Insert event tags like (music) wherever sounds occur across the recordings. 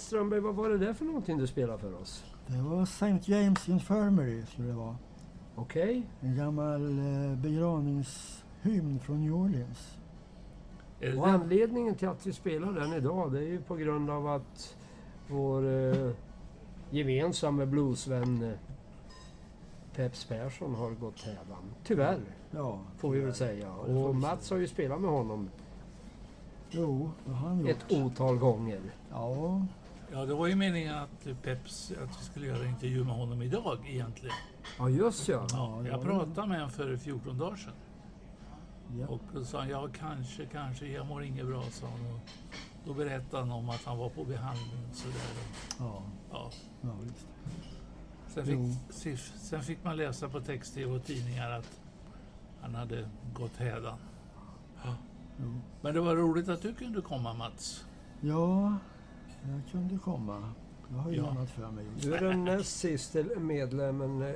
Strömberg, vad var det där för någonting du spelade för oss? Det var St. James Infirmary skulle det vara. Okej? En gammal eh, begravningshymn från New Orleans. Och anledningen till att vi spelar den idag det är ju på grund av att vår eh, gemensamma bluesvän eh, Peps Persson har gått hädan. Tyvärr, Ja, får vi väl säga. Och Mats har ju spelat med honom Jo, det har han gjort. ett otal gånger. Ja, Ja, det var ju meningen att Peps, att vi skulle göra en intervju med honom idag egentligen. Ja, just ja. Ja, jag pratade med honom för 14 dagar sedan. ja. Och då sa han, ja kanske, kanske, jag mår inget bra, sa han. Och då berättade han om att han var på behandling och sådär. ja, Ja. ja visst. Sen, fick, sen fick man läsa på text-tv och tidningar att han hade gått hädan. Jo. Men det var roligt att du kunde komma Mats. Ja, jag kunde komma. Jag har ju Ja. annat för mig. Du är den näst sista medlemmen eh,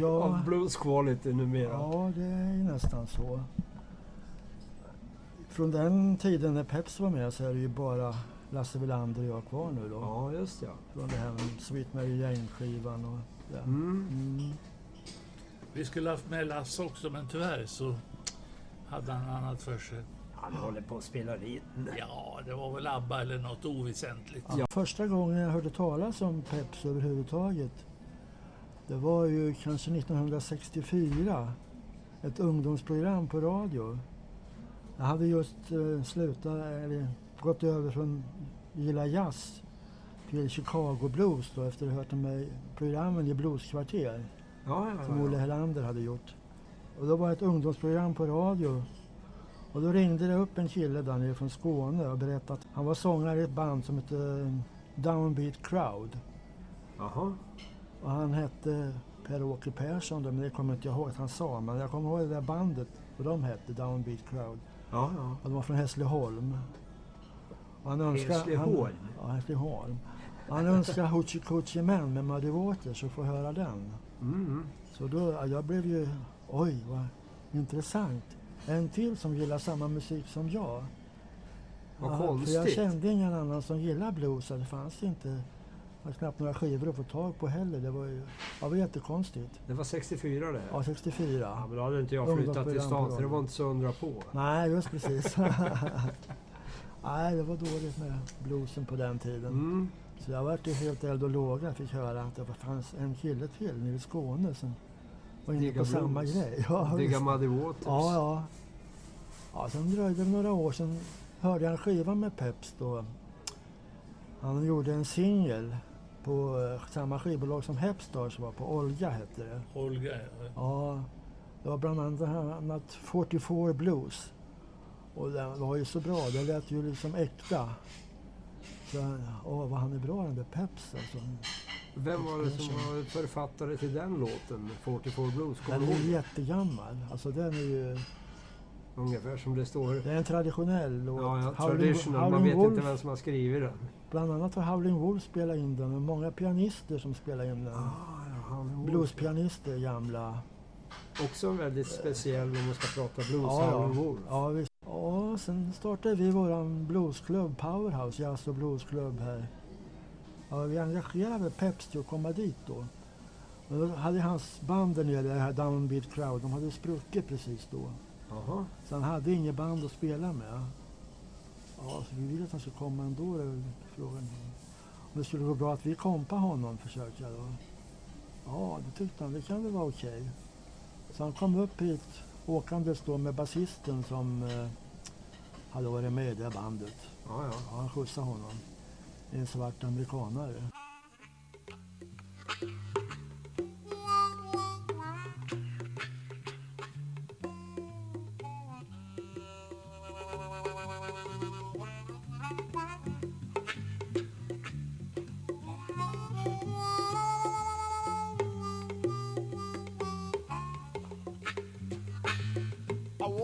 Ja. av Blues Quality numera. Ja, det är ju nästan så. Från den tiden när Peps var med så är det ju bara Lasse Welander och jag kvar nu då. Ja, just ja. Från det här med Sweet Mary Jane-skivan och det. Mm. Mm. Vi skulle haft med Lasse också, men tyvärr så hade han annat för sig. Han håller på att spela in. Ja, det var väl ABBA eller något oväsentligt. Ja. Första gången jag hörde talas om Peps överhuvudtaget det var ju kanske 1964. Ett ungdomsprogram på radio. Jag hade just eh, slutat, eller gått över från gilla jazz till Chicago Blues då efter att ha hört de här programmen i Blueskvarter Ja, ja, som ja. Olle Helander hade gjort. Och då var det ett ungdomsprogram på radio. Och då ringde det upp en kille där nere från Skåne och berättade att han var sångare i ett band som hette Downbeat Crowd. Jaha. Och han hette Per-Åke Persson då, men det kommer inte jag ihåg att han sa. Men jag kommer ihåg det där bandet och de hette Downbeat Crowd. Ja, ja. Och de var från Hässleholm. Och han önskade, Hässleholm? Han, ja, Hässleholm. Och Han önskade Hoochie Coochie Man med Muddy Waters och få höra den. Mm. Så då, ja, jag blev ju, oj vad intressant. En till som gillar samma musik som jag. Vad Ja, För jag konstigt. kände ingen annan som gillar blues. Det fanns inte, det var knappt några skivor att få tag på heller. Det var ju, ja, det var jättekonstigt. Det var 64 det? Ja, 64. Ja, men då hade inte jag flyttat till stan så det var inte så undra på. Nej, just (laughs) precis. (laughs) Nej, det var dåligt med bluesen på den tiden. Mm. Så jag vart helt eld och låga. Jag fick höra att det fanns en kille till nere i Skåne som var inne på samma blues. grej. (laughs) Ja, Digga. Muddy Waters. Ja, ja. ja sen dröjde det några år, sen hörde jag en skiva med Peps då. Han gjorde en singel på eh, samma skivbolag som Hepstars var på, Olga hette det. Olga, ja. Ja, det var bland annat, annat 44 Blues. Och den var ju så bra, det lät ju liksom äkta. Så, åh, vad han är bra den där Peps alltså. Vem var det som var författare till den låten? 44 Blues? Kommer Den är ihåg? jättegammal. Alltså den är ju, Ungefär som det står. det är en traditionell låt. Ja, ja, Howling- traditional. Man Howling vet Wolf, inte vem som har skrivit den. Bland annat har Howling Wolf spelat in den och många pianister som spelar in den. Ah, ja. Bluespianister, gamla. Också en väldigt speciell om man ska prata blues. Ja. Howlin' Wolf. Ja, visst. Ja, sen startade vi våran bluesklubb, Powerhouse, jazz och bluesklubb här. Ja, vi engagerade Peps till att komma dit då. Och då hade hans band där nere, det här Downbeat Crowd, de hade spruckit precis då. Jaha. Så han hade inget band att spela med. Ja, så vi ville att han skulle komma ändå. Det frågan. Om det skulle gå bra att vi kompade honom, försökte jag då. Ja, det tyckte han. Det kan väl vara okej. Så han kom upp hit åkandes då med basisten som eh, hade varit med i det bandet. Ja, ja. Ja, han skjutsade honom. En svart amerikanare.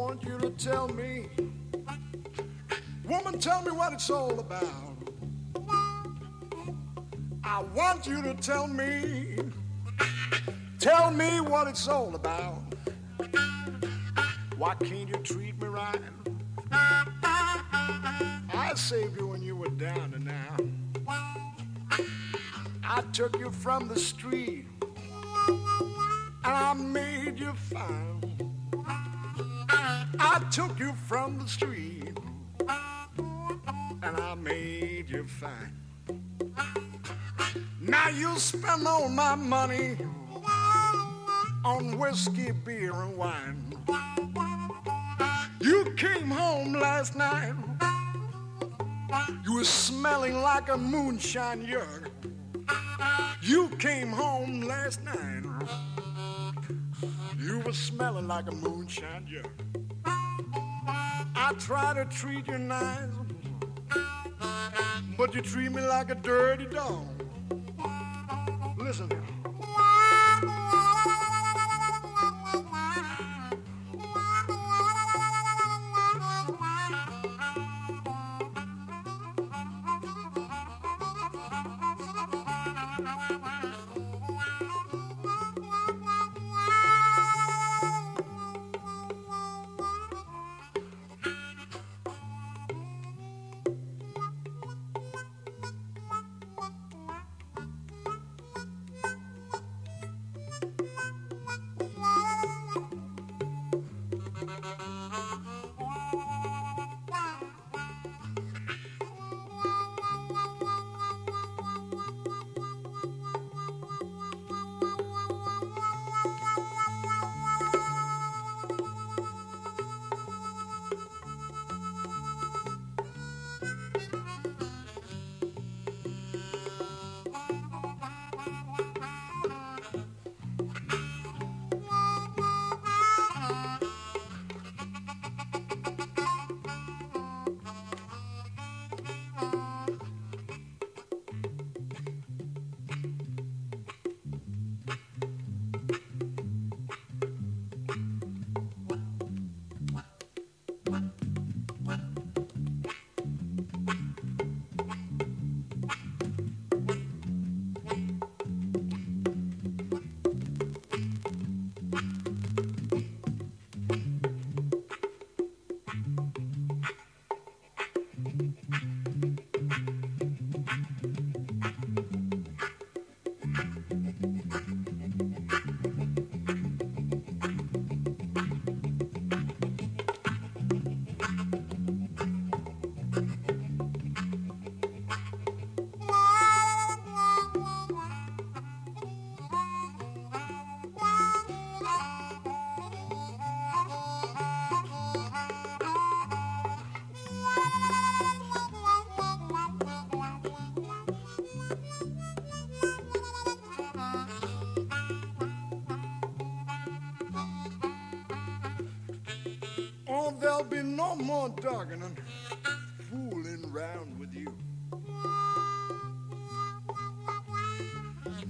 Want you to tell me, woman, tell me what it's all about. I want you to tell me, tell me what it's all about. Why can't you treat me right? I saved you when you were down and out. I took you from the street and I made you fine. From the street and I made you fine. Now you spend all my money on whiskey, beer, and wine. You came home last night. You were smelling like a moonshine jug. You came home last night. You were smelling like a moonshine jug. I try to treat you nice, but you treat me like a dirty dog. Listen. Oh, more dogging and fooling round with you.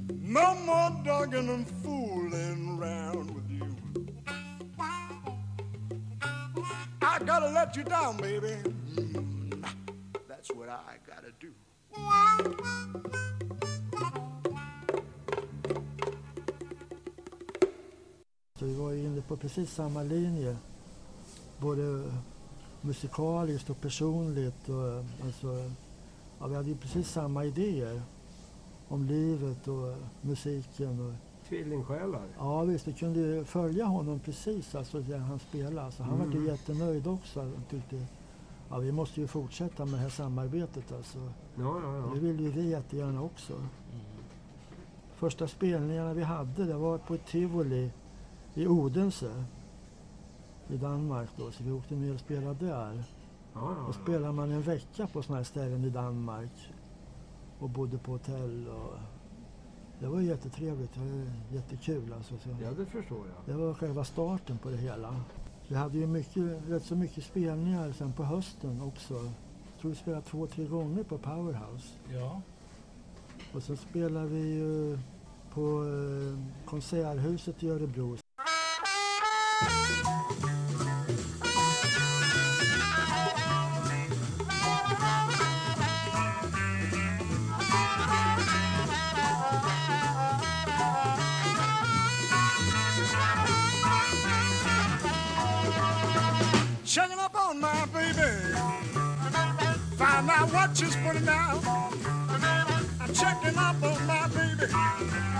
No more dogging and fooling round with you. I gotta let you down, baby. Mm, that's what I gotta do. Så vi var ju inne på precis samma linje. Musikaliskt och personligt. Och, alltså, ja, vi hade ju precis samma idéer om livet och musiken. Och, Tvillingsjälar. ja visst, vi kunde ju följa honom precis alltså, där han spelade. Alltså, han var ju Mm. jättenöjd också. Han tyckte, ja, vi måste ju fortsätta med det här samarbetet. Alltså. Ja, ja, Det ja. vill ju vi jättegärna också. Första spelningarna vi hade det var på ett tivoli i Odense i Danmark. Då, så vi åkte ner och spelade där. ja, ja, spelar man en vecka på sådana här ställen i Danmark och bodde på hotell. Och det var jättetrevligt. Det var jättekul. Alltså. Så ja, det förstår jag. det var själva starten på det hela. Vi hade ju mycket, rätt så mycket spelningar sen på hösten också. Jag tror vi spelade två, tre gånger på Powerhouse. Ja, Och så spelar vi ju på eh, Konserthuset i Örebro.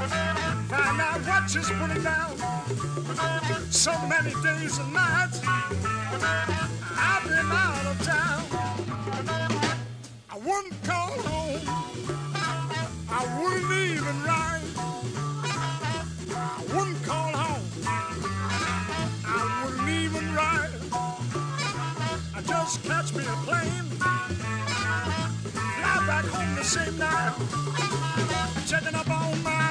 Find out what she's putting down. So many days and nights I've been out of town. I wouldn't call home. I wouldn't even write. I wouldn't call home. I wouldn't even write. I just catch me a plane. Fly back home the same night. Checking up on my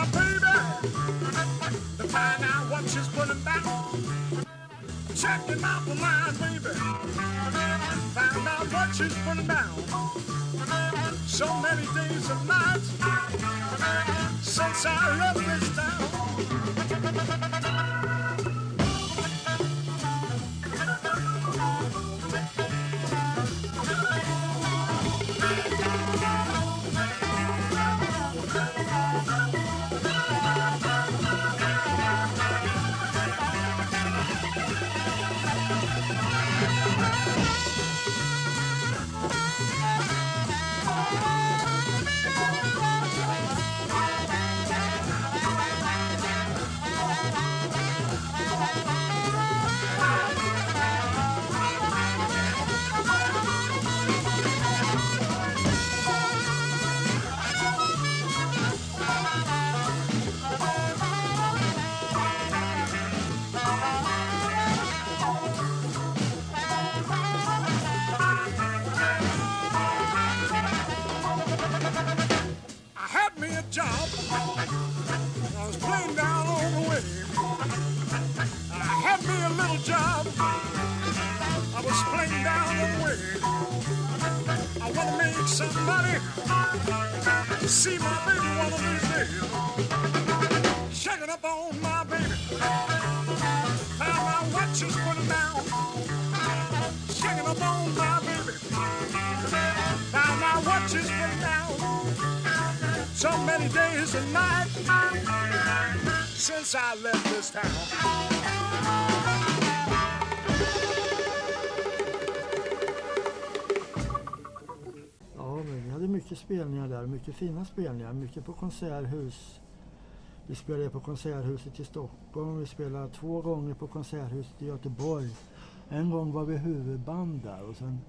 find out what she's putting down. Checking up on my baby. Find out what she's putting down. So many days and nights since I left this since I left this town. Ja, men vi hade mycket spelningar där. Mycket fina spelningar. Mycket på konserthus. Vi spelade på Konserthuset i Stockholm. Vi spelade två gånger på Konserthuset i Göteborg. En gång var vi huvudband där och sen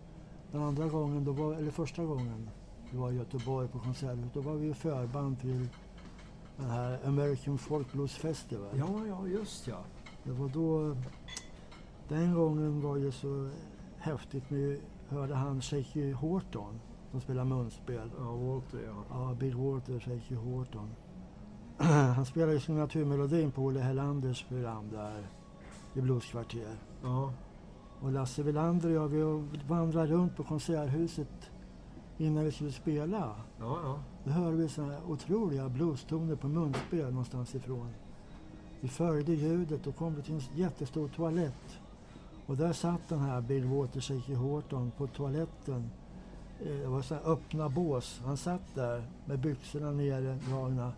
den andra gången, då var, eller första gången, vi var i Göteborg på Konserthuset. Då var vi förband till den här American Folk Blues Festival. Ja, ja, just ja. Det var då... Den gången var ju så häftigt. Vi hörde han Shaky Horton som spelar munspel. Ja, Walter ja. Ja, Bill Walter, Shaky Horton. (clears throat) Han spelade ju signaturmelodin på Olle Hellanders program där i Blueskvarter. Ja, Och Lasse Welander och jag, vi vandrade runt på Konserthuset innan vi skulle spela. ja, ja. Då hörde vi såna här otroliga bluestoner på munspel någonstans ifrån. Vi följde ljudet och kom till en jättestor toalett. Och där satt den här Bill Walter Shaky Horton på toaletten. Eh, Det var så öppna bås. Han satt där med byxorna nerdragna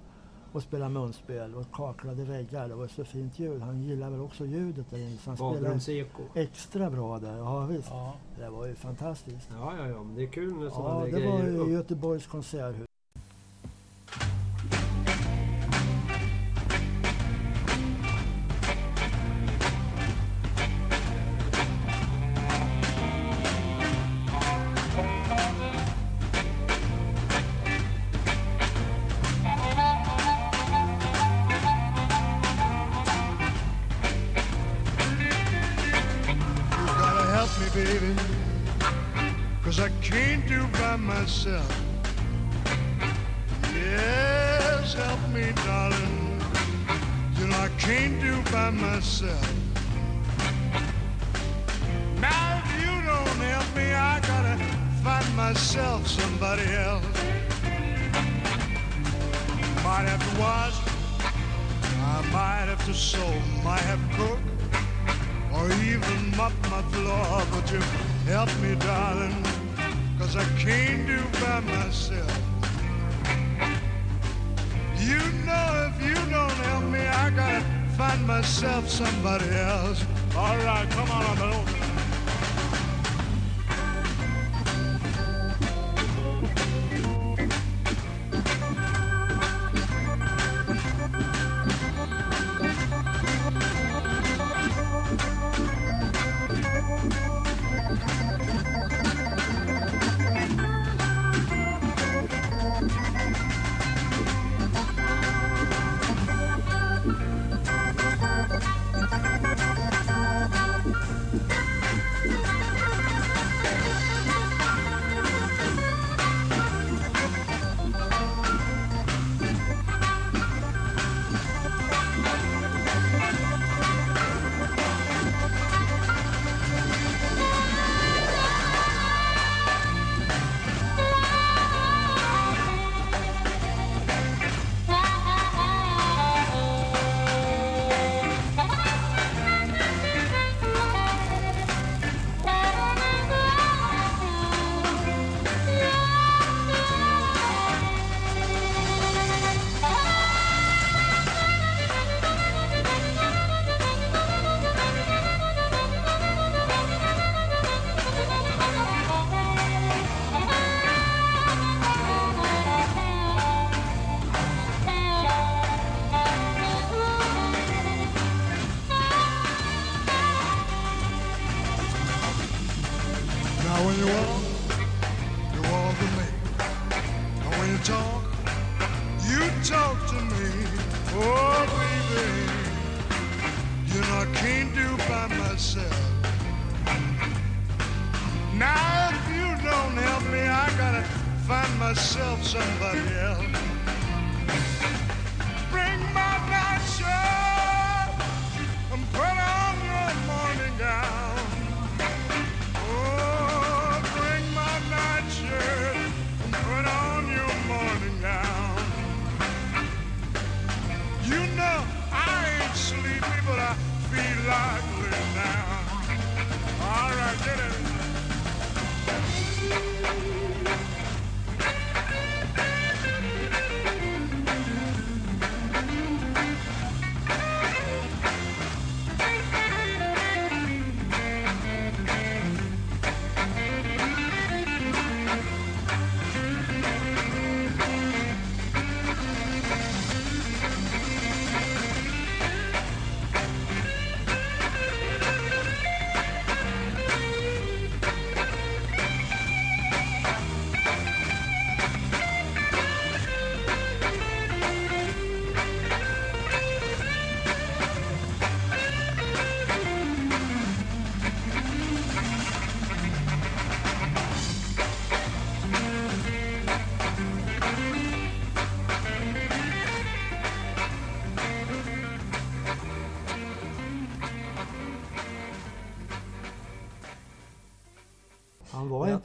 och spelade munspel och kaklade väggar. Det var så fint ljud. Han gillade väl också ljudet där inne. Så han spelade extra bra där. Ja visst. Ja. Det var ju fantastiskt. Ja, ja, ja, men det är kul med sådana Ja, där det var grejer. ju Göteborgs konserthus. I can't do by myself. Yes, help me, darling. You know I can't do by myself. Now, if you don't help me, I gotta find myself somebody else. Might have to wash, I might have to sew, might have to cook or even mop my floor. But you help me, darling, cause I can't do by myself. You know if you don't help me, I gotta find myself somebody else. All right, come on, I'm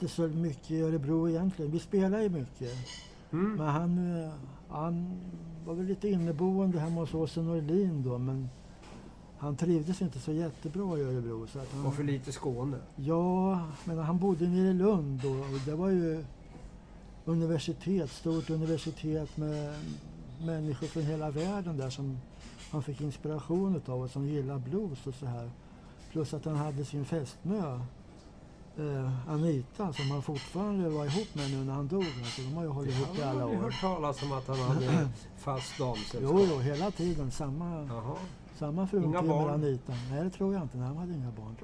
inte så mycket i Örebro egentligen. Vi spelade ju mycket. Mm. Men han, eh, han var väl lite inneboende hemma hos Åse Norlin då. Men han trivdes inte så jättebra i Örebro. Så att han, Och för lite Skåne. Ja, men han bodde nere i Lund då, och det var ju universitet, stort universitet med människor från hela världen där som han fick inspiration utav och som gillar blues och så här. Plus att han hade sin fästmö eh, Anita som han fortfarande var ihop med nu när han dog. Alltså, de har ju hållit ihop i alla har aldrig år. hört talas om att han hade (clears throat) fast damsällskap. Jo, jo, hela tiden. Samma, Jaha. samma Inga barn? Anita. Nej, det tror jag inte. Nej, han hade inga barn.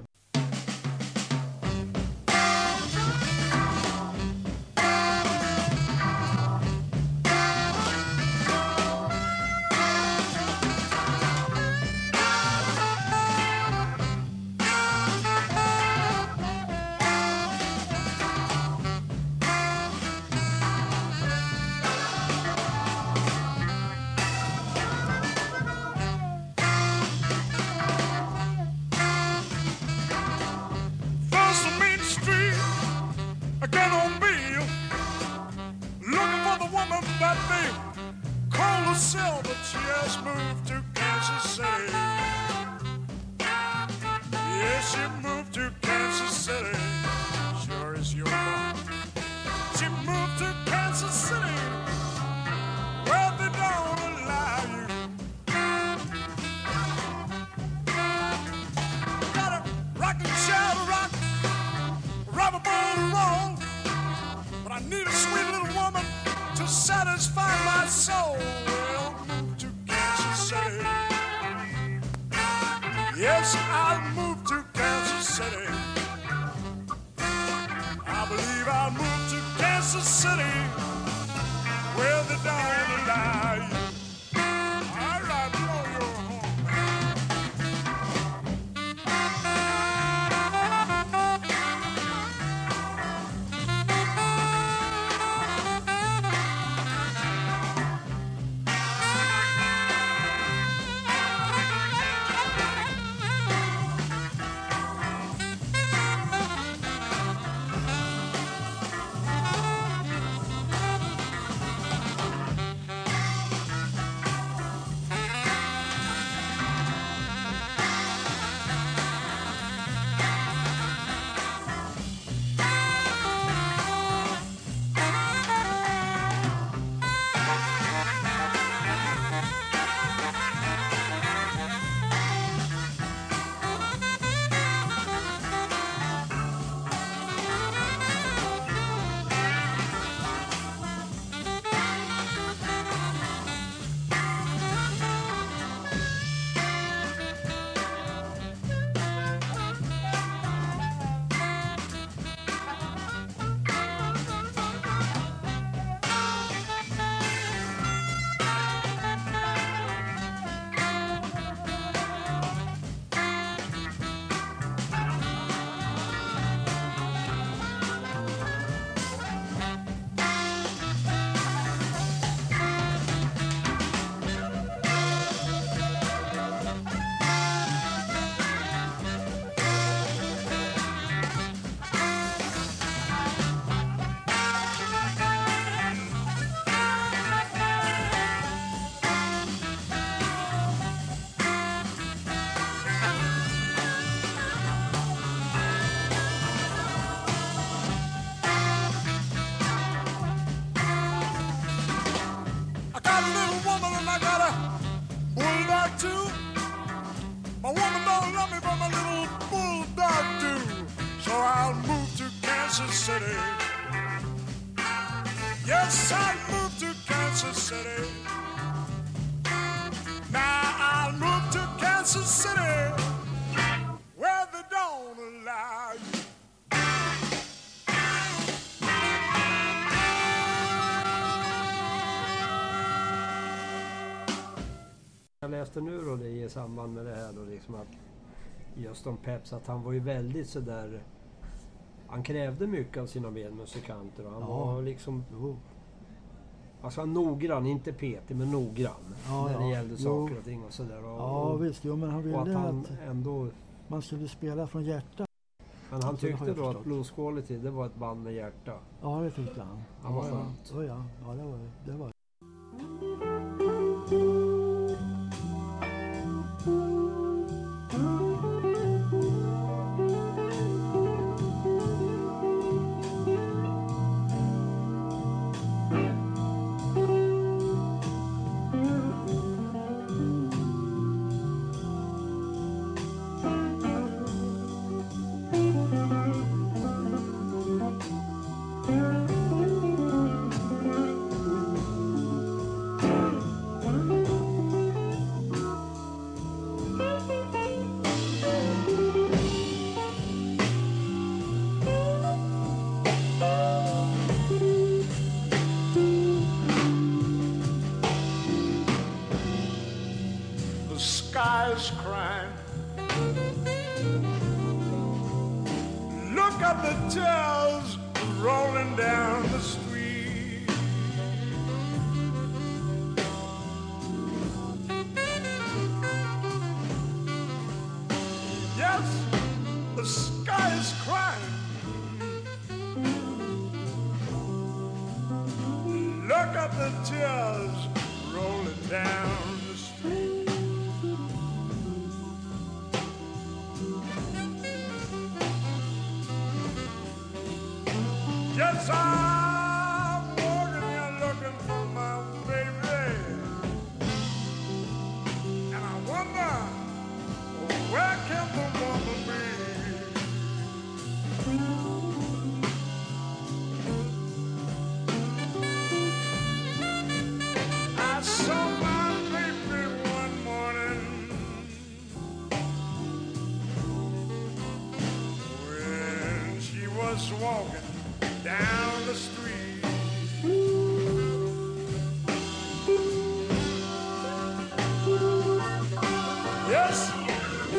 Läste nu då det i samband med det här då liksom att just om Peps att han var ju väldigt sådär han krävde mycket av sina medmusikanter och han Ja. var liksom Jo. alltså han noggrann, inte petig men noggrann Ja, när det gällde Jo. saker och ting och sådär. Och, Ja och, visst, jo, men han och att ville han att ändå man skulle spela från hjärtat. men han har tyckte då att. Blues Quality det var ett band med hjärta. Ja, det tyckte han. Ja, vad ja, skönt. ja, ja, ja, det var det. Var.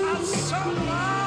I saw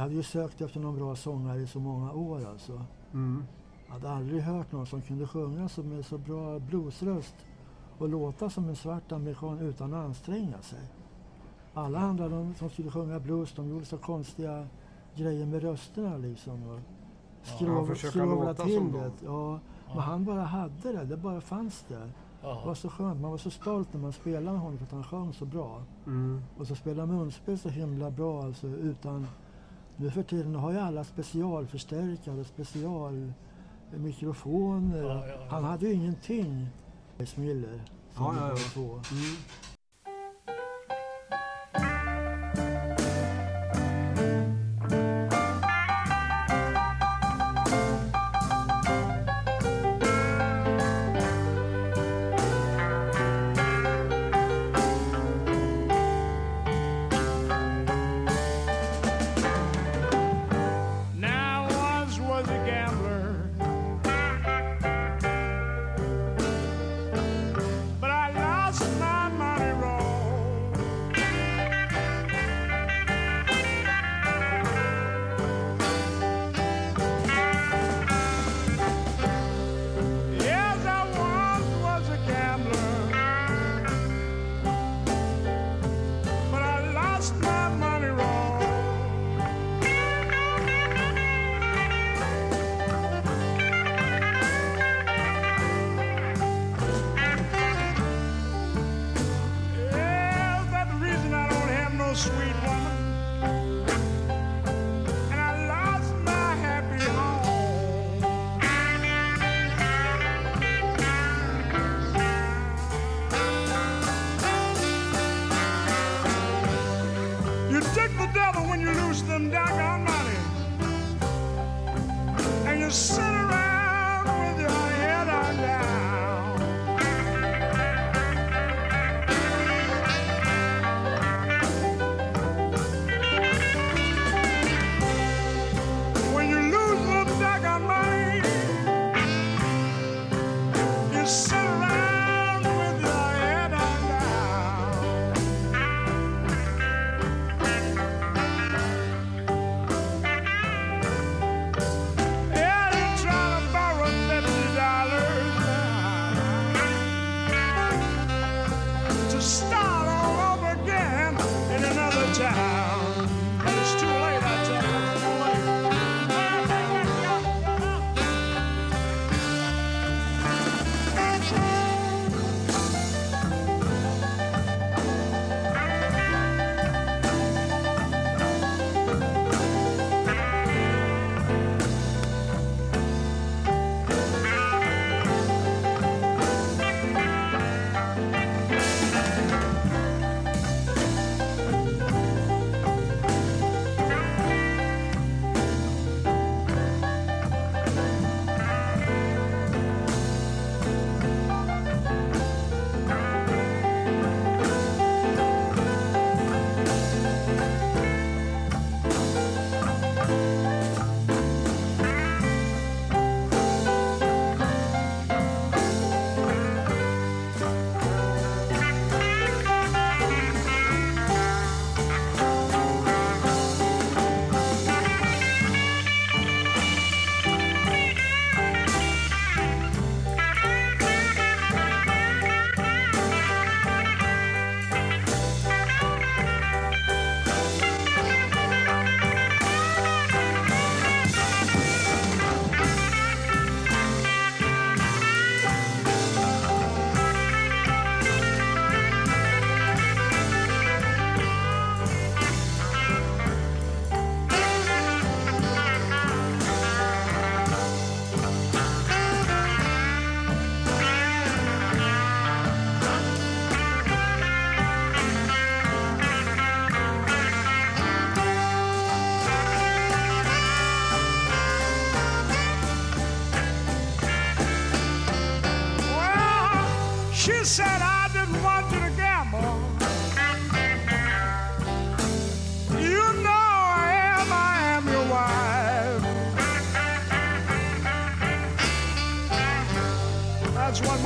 Vi hade ju sökt efter någon bra sångare i så många år alltså. Mm. Jag hade aldrig hört någon som kunde sjunga så med så bra bluesröst och låta som en svart amerikan utan att anstränga sig. Alla andra de som skulle sjunga blues de gjorde så konstiga grejer med rösterna liksom. Och Ja, skrov, försöka skrovla till som det. dem. Ja, Men han bara hade det, det bara fanns där. Det var Ja. så skönt, man var så stolt när man spelade med honom för att han sjöng så bra. Mm. Och så spelar munspel så himla bra alltså utan... Nu för tiden har ju alla specialförstärkare, specialmikrofoner. Ja, ja, ja. Han hade ju ingenting. Miller. som Ja, ja, ja. Mm.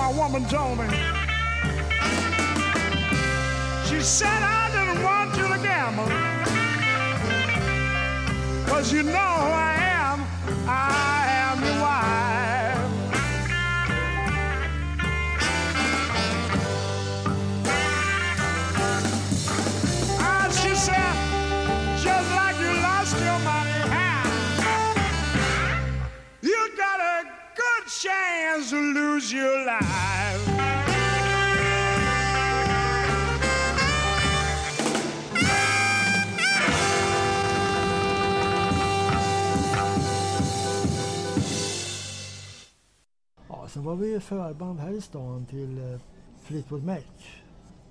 My woman told me. She said, I didn't want you to gamble. Cause you know who I am, I am your wife. Ah, she said, just like you lost your money, you got a good chance to lose your life. Var vi förband här i stan till eh, Fleetwood Mac.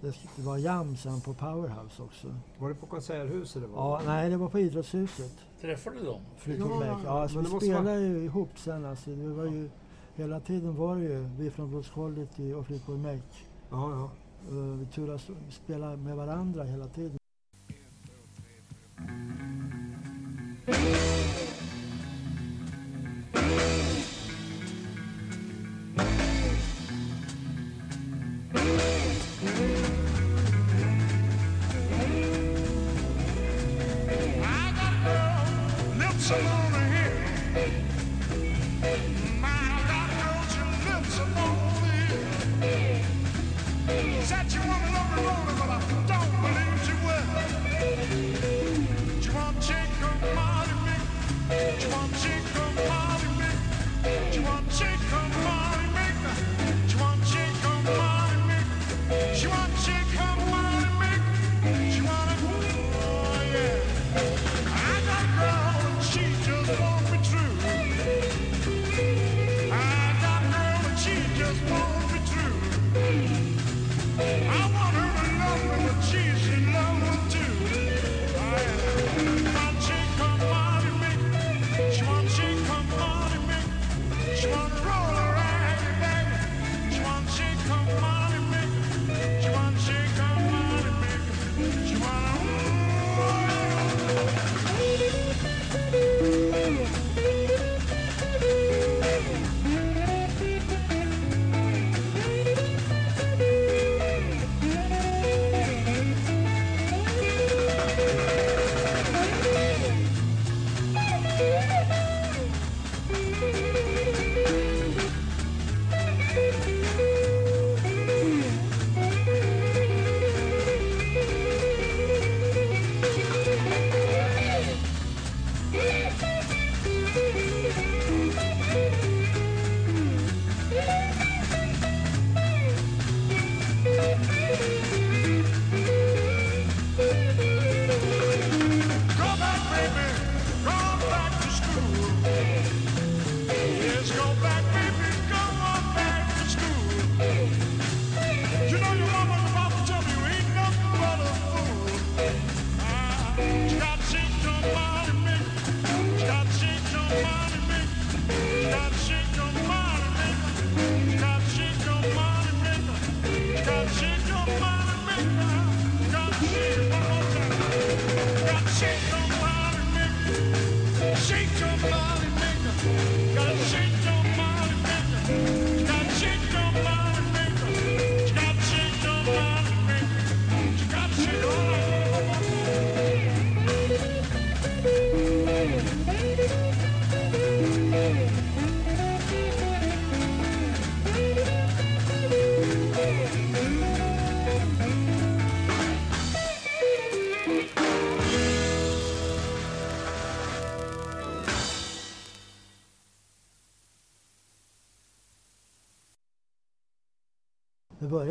Det, var jam sen på Powerhouse också. Var det på Konserthuset det var? Ja, nej, det var på Idrottshuset. Träffade du dem? Fleetwood Ja, Mac. Ja, alltså, vi spelade ju ihop sen. Alltså, det var ju, hela tiden var det ju vi från Blues Quality och Fleetwood Mac. Ja, ja. Eh, Vi turas spela med varandra hela tiden. I so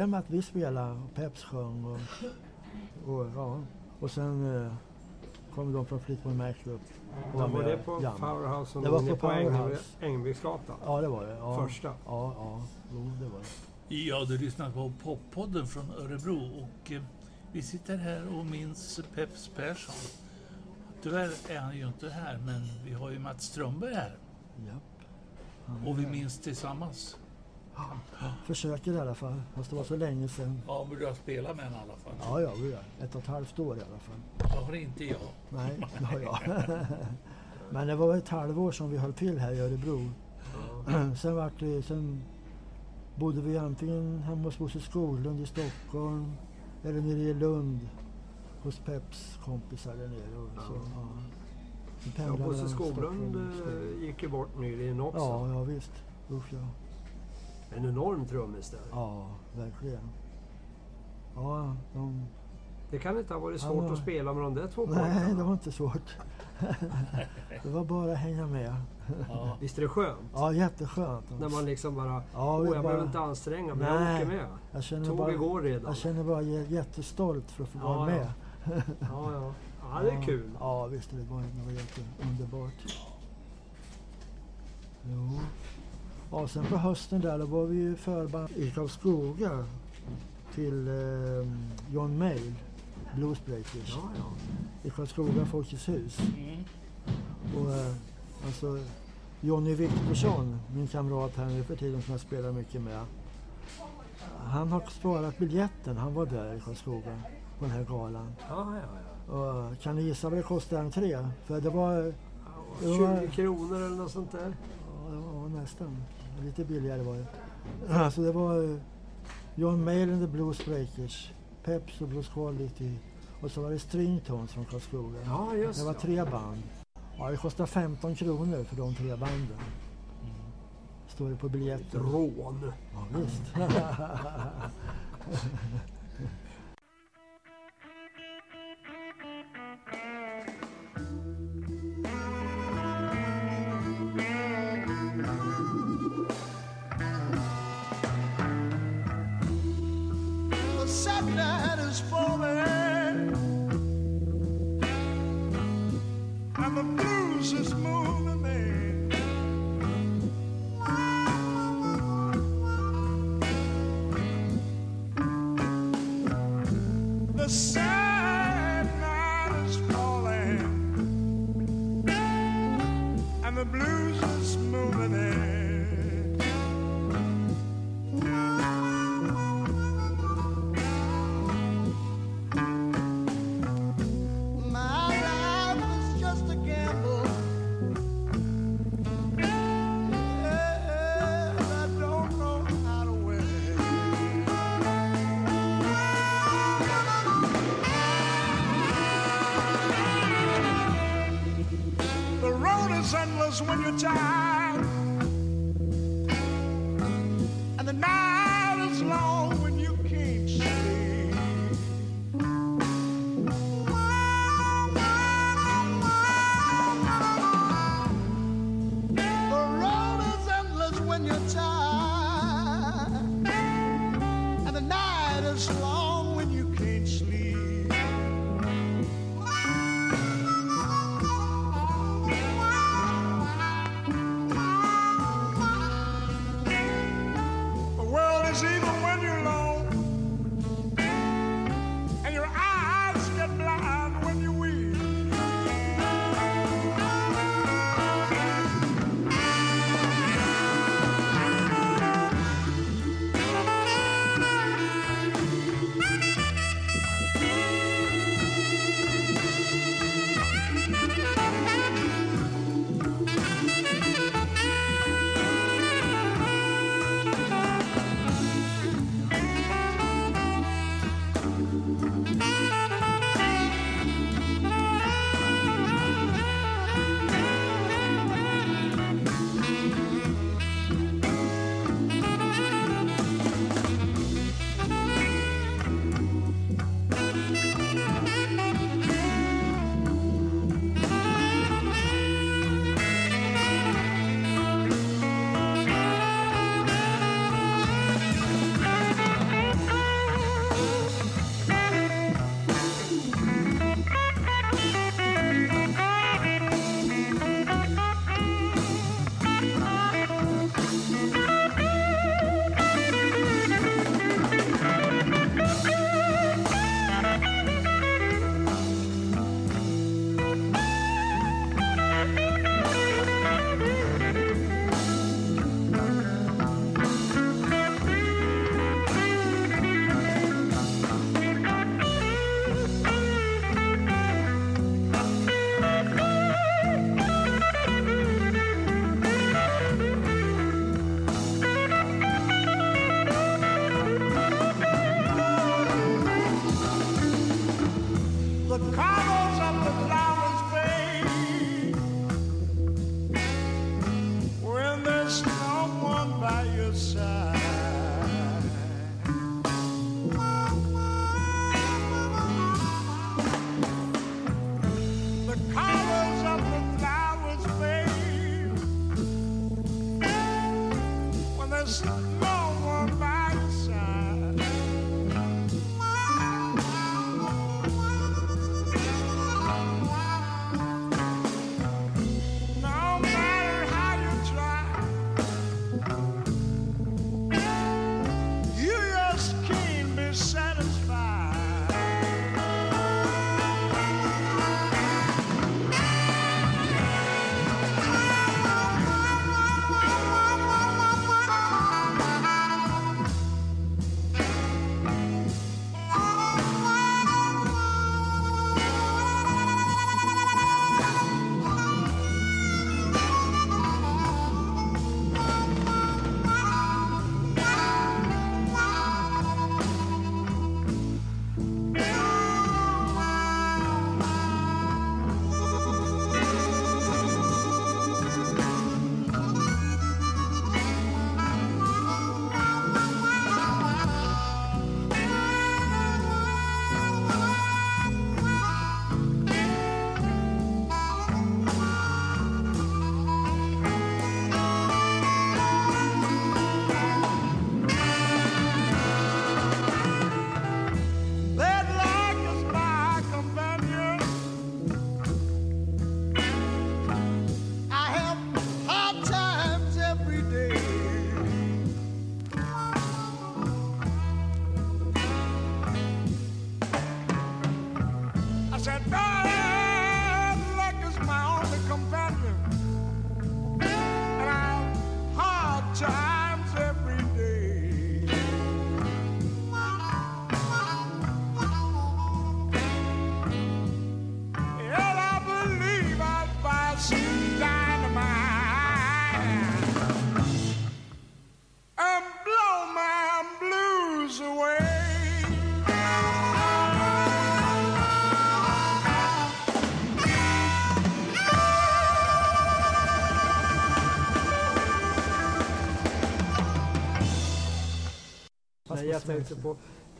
började med att vi spelade och Peps sjöng och, och, ja. och sen eh, kom de från Fleetwood Mac upp. och Var, med det på jam. Powerhouse som Det var på på Äng- Powerhouse. Ängviksgatan? Ja, det var det. Ja. Första. Ja, ja. Jo, det var det. Ja, du lyssnar på Poppodden från Örebro och eh, vi sitter här och minns Peps Persson. Tyvärr är han ju inte här, men vi har ju Mats Strömberg här Japp. och vi minns tillsammans. Försöker i alla fall, fast det var så länge sedan. Ja, men du har spelat med den i alla fall. Ja, ja, vi. Ett och ett halvt år i alla fall. Det har inte jag. Nej, det har jag. Men det var ett halvår som vi höll till här i Örebro. (clears throat) sen, vart det, sen bodde vi antingen hemma hos Bosse Skoglund i Stockholm eller nere i Lund hos Peps kompisar där nere. Och så, ja. Ja, Bosse Skoglund eh, gick ju bort nyligen också. Ja, ja visst. Usch ja. En enorm trummis där. Ja, verkligen. Ja, de... Det kan inte ha varit svårt var- att spela med de där två Nej, det pojkarna. var inte svårt. (laughs) det var bara att hänga med. Ja. Visst är det skönt? Ja, jätteskönt. När man liksom bara, Ja, åh vi jag bara- behöver inte anstränga mig, jag åker med. Jag känner Tåget bara, går redan. jag känner bara jä- jättestolt för att få vara Ja, ja. med. Ja, ja. (laughs) ja, det är kul. Ja, visst. Det var, det var jätteunderbart. Jo. Ja, sen på hösten där då var vi ju förband i Karlskoga till eh, John Mayall, Bluesbreakers, Ja, ja. i Karlskoga Folkets hus. Mm. Och, eh, alltså, Jonny Viktorsson, min kamrat här nu för tiden som jag spelar mycket med. Han har sparat biljetten, han var där i Karlskoga på den här galan. ja, ja, ja. Och, kan ni gissa vad det kostade entré? För det var, Det var- 20 kronor eller något sånt där. ja, nästan lite billigare var det. (clears throat) Alltså det var eh, John Mayall and the Blues Breakers, Peps och Blues Quality och så var det Stringtones från Karlskoga. Ja, just Det var tre band. Ja, det kostade 15 kronor för de tre banden. Står det på Ett biljetten. rån. Ja, visst. (laughs) (laughs) when you're tired. Jag tänkte på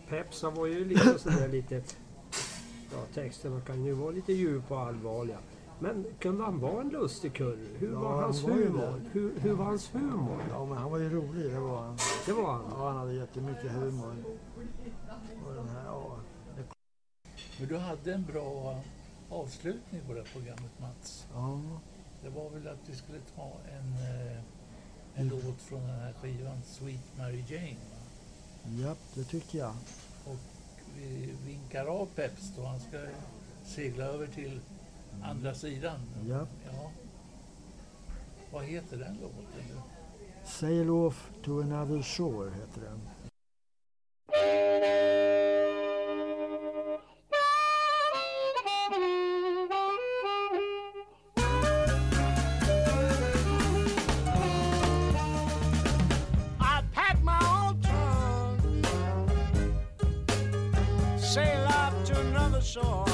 Peps, han var ju lite sådär lite... Ja, texterna kan ju vara lite djupa och allvarliga. Men kunde han vara en lustig kurre? Hur Ja, var han hans var ju humor? Hur, hur var hans humor? Ja, men han var ju rolig, det var han. Det var han. Ja, han hade jättemycket humor. Och den här, ja. Men du hade en bra avslutning på det här programmet Mats. ja. Det var väl att vi skulle ta en, eh, en låt från den här skivan Sweet Mary Jane. Japp, det tycker jag. Och vi vinkar av Peps då han ska segla över till andra sidan. Japp. Ja. Vad heter den låten? Sail off to another shore heter den. Shore.